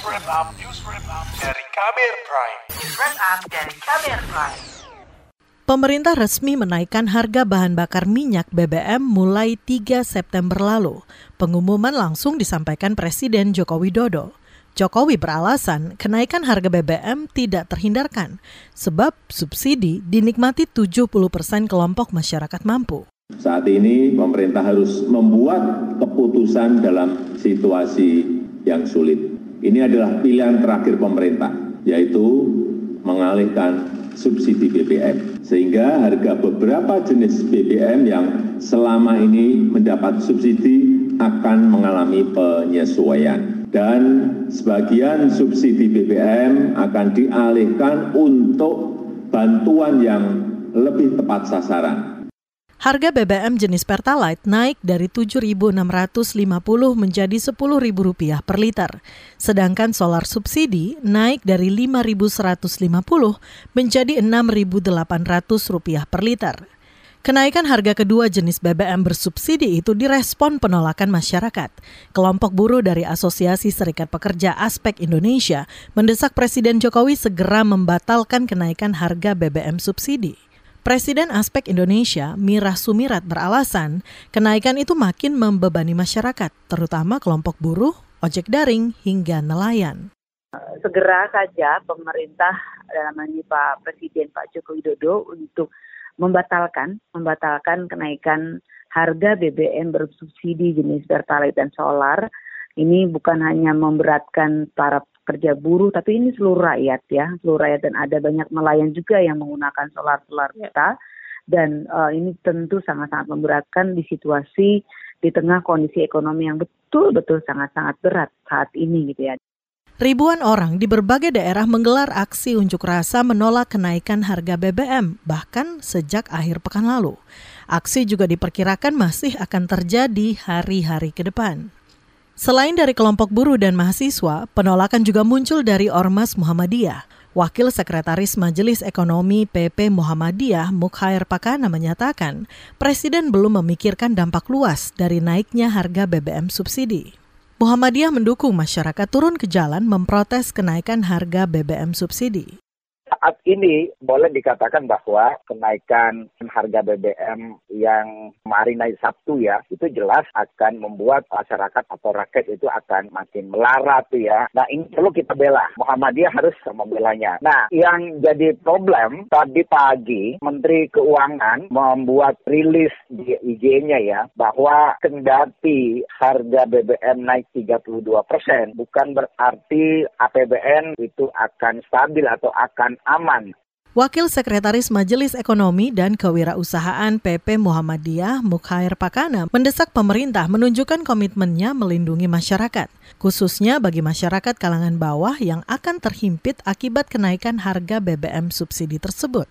Wrap Up, News Wrap dari Kamer Prime. News Wrap dari Kamer Prime. Pemerintah resmi menaikkan harga bahan bakar minyak BBM mulai 3 September lalu. Pengumuman langsung disampaikan Presiden Joko Widodo. Jokowi beralasan kenaikan harga BBM tidak terhindarkan sebab subsidi dinikmati 70 persen kelompok masyarakat mampu. Saat ini pemerintah harus membuat keputusan dalam situasi yang sulit. Ini adalah pilihan terakhir pemerintah, yaitu mengalihkan subsidi BBM. Sehingga harga beberapa jenis BBM yang selama ini mendapat subsidi akan mengalami penyesuaian. Dan sebagian subsidi BBM akan dialihkan untuk bantuan yang lebih tepat sasaran Harga BBM jenis Pertalite naik dari Rp7.650 menjadi Rp10.000 per liter. Sedangkan solar subsidi naik dari Rp5.150 menjadi Rp6.800 per liter. Kenaikan harga kedua jenis BBM bersubsidi itu direspon penolakan masyarakat. Kelompok buruh dari Asosiasi Serikat Pekerja Aspek Indonesia mendesak Presiden Jokowi segera membatalkan kenaikan harga BBM subsidi. Presiden Aspek Indonesia, Mirah Sumirat beralasan, kenaikan itu makin membebani masyarakat, terutama kelompok buruh, ojek daring, hingga nelayan. Segera saja pemerintah dalam ini Pak Presiden Pak Joko Widodo untuk membatalkan membatalkan kenaikan harga BBM bersubsidi jenis Pertalite dan solar. Ini bukan hanya memberatkan para pekerja buruh, tapi ini seluruh rakyat ya, seluruh rakyat dan ada banyak nelayan juga yang menggunakan solar-solar kita dan uh, ini tentu sangat-sangat memberatkan di situasi di tengah kondisi ekonomi yang betul-betul sangat-sangat berat saat ini gitu ya. Ribuan orang di berbagai daerah menggelar aksi unjuk rasa menolak kenaikan harga BBM, bahkan sejak akhir pekan lalu. Aksi juga diperkirakan masih akan terjadi hari-hari ke depan. Selain dari kelompok buruh dan mahasiswa, penolakan juga muncul dari Ormas Muhammadiyah. Wakil Sekretaris Majelis Ekonomi PP Muhammadiyah Mukhair Pakana menyatakan, Presiden belum memikirkan dampak luas dari naiknya harga BBM subsidi. Muhammadiyah mendukung masyarakat turun ke jalan memprotes kenaikan harga BBM subsidi saat ini boleh dikatakan bahwa kenaikan harga BBM yang kemarin naik Sabtu ya, itu jelas akan membuat masyarakat atau rakyat itu akan makin melarat ya. Nah ini perlu kita bela. Muhammadiyah harus membelanya. Nah yang jadi problem tadi pagi Menteri Keuangan membuat rilis di IG-nya ya bahwa kendati harga BBM naik 32 persen bukan berarti APBN itu akan stabil atau akan aman. Wakil Sekretaris Majelis Ekonomi dan Kewirausahaan PP Muhammadiyah Mukhair Pakana mendesak pemerintah menunjukkan komitmennya melindungi masyarakat, khususnya bagi masyarakat kalangan bawah yang akan terhimpit akibat kenaikan harga BBM subsidi tersebut.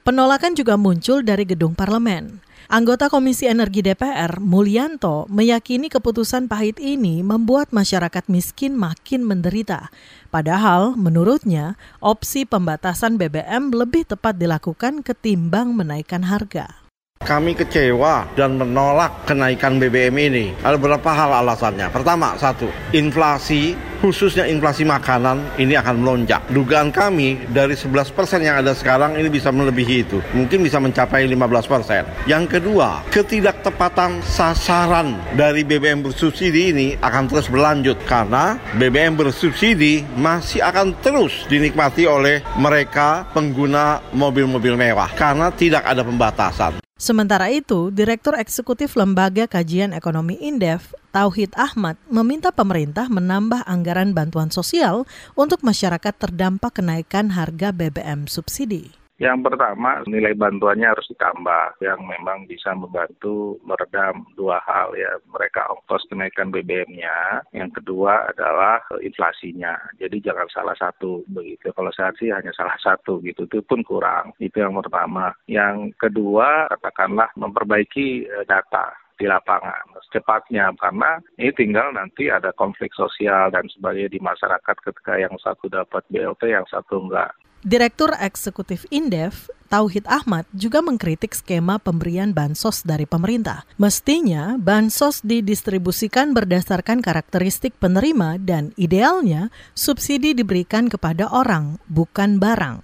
Penolakan juga muncul dari gedung parlemen. Anggota Komisi Energi DPR, Mulyanto, meyakini keputusan pahit ini membuat masyarakat miskin makin menderita. Padahal, menurutnya, opsi pembatasan BBM lebih tepat dilakukan ketimbang menaikkan harga. Kami kecewa dan menolak kenaikan BBM ini. Ada beberapa hal alasannya. Pertama, satu, inflasi khususnya inflasi makanan ini akan melonjak. Dugaan kami dari 11% yang ada sekarang ini bisa melebihi itu. Mungkin bisa mencapai 15%. Yang kedua, ketidaktepatan sasaran dari BBM bersubsidi ini akan terus berlanjut karena BBM bersubsidi masih akan terus dinikmati oleh mereka pengguna mobil-mobil mewah karena tidak ada pembatasan. Sementara itu, Direktur Eksekutif Lembaga Kajian Ekonomi Indef, Tauhid Ahmad, meminta pemerintah menambah anggaran bantuan sosial untuk masyarakat terdampak kenaikan harga BBM subsidi. Yang pertama, nilai bantuannya harus ditambah yang memang bisa membantu meredam dua hal ya. Mereka ongkos kenaikan BBM-nya. Yang kedua adalah inflasinya. Jadi jangan salah satu begitu. Kalau saat sih hanya salah satu gitu. Itu pun kurang. Itu yang pertama. Yang kedua, katakanlah memperbaiki eh, data di lapangan secepatnya karena ini tinggal nanti ada konflik sosial dan sebagainya di masyarakat ketika yang satu dapat BLT yang satu enggak. Direktur Eksekutif Indef, Tauhid Ahmad juga mengkritik skema pemberian bansos dari pemerintah. Mestinya, bansos didistribusikan berdasarkan karakteristik penerima dan idealnya subsidi diberikan kepada orang, bukan barang.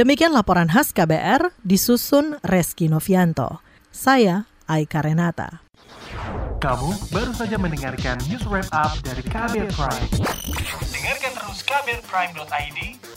Demikian laporan khas KBR disusun Reski Novianto. Saya Aika Renata. Kamu baru saja mendengarkan news wrap up dari KBR Prime. Dengarkan terus kbrprime.id,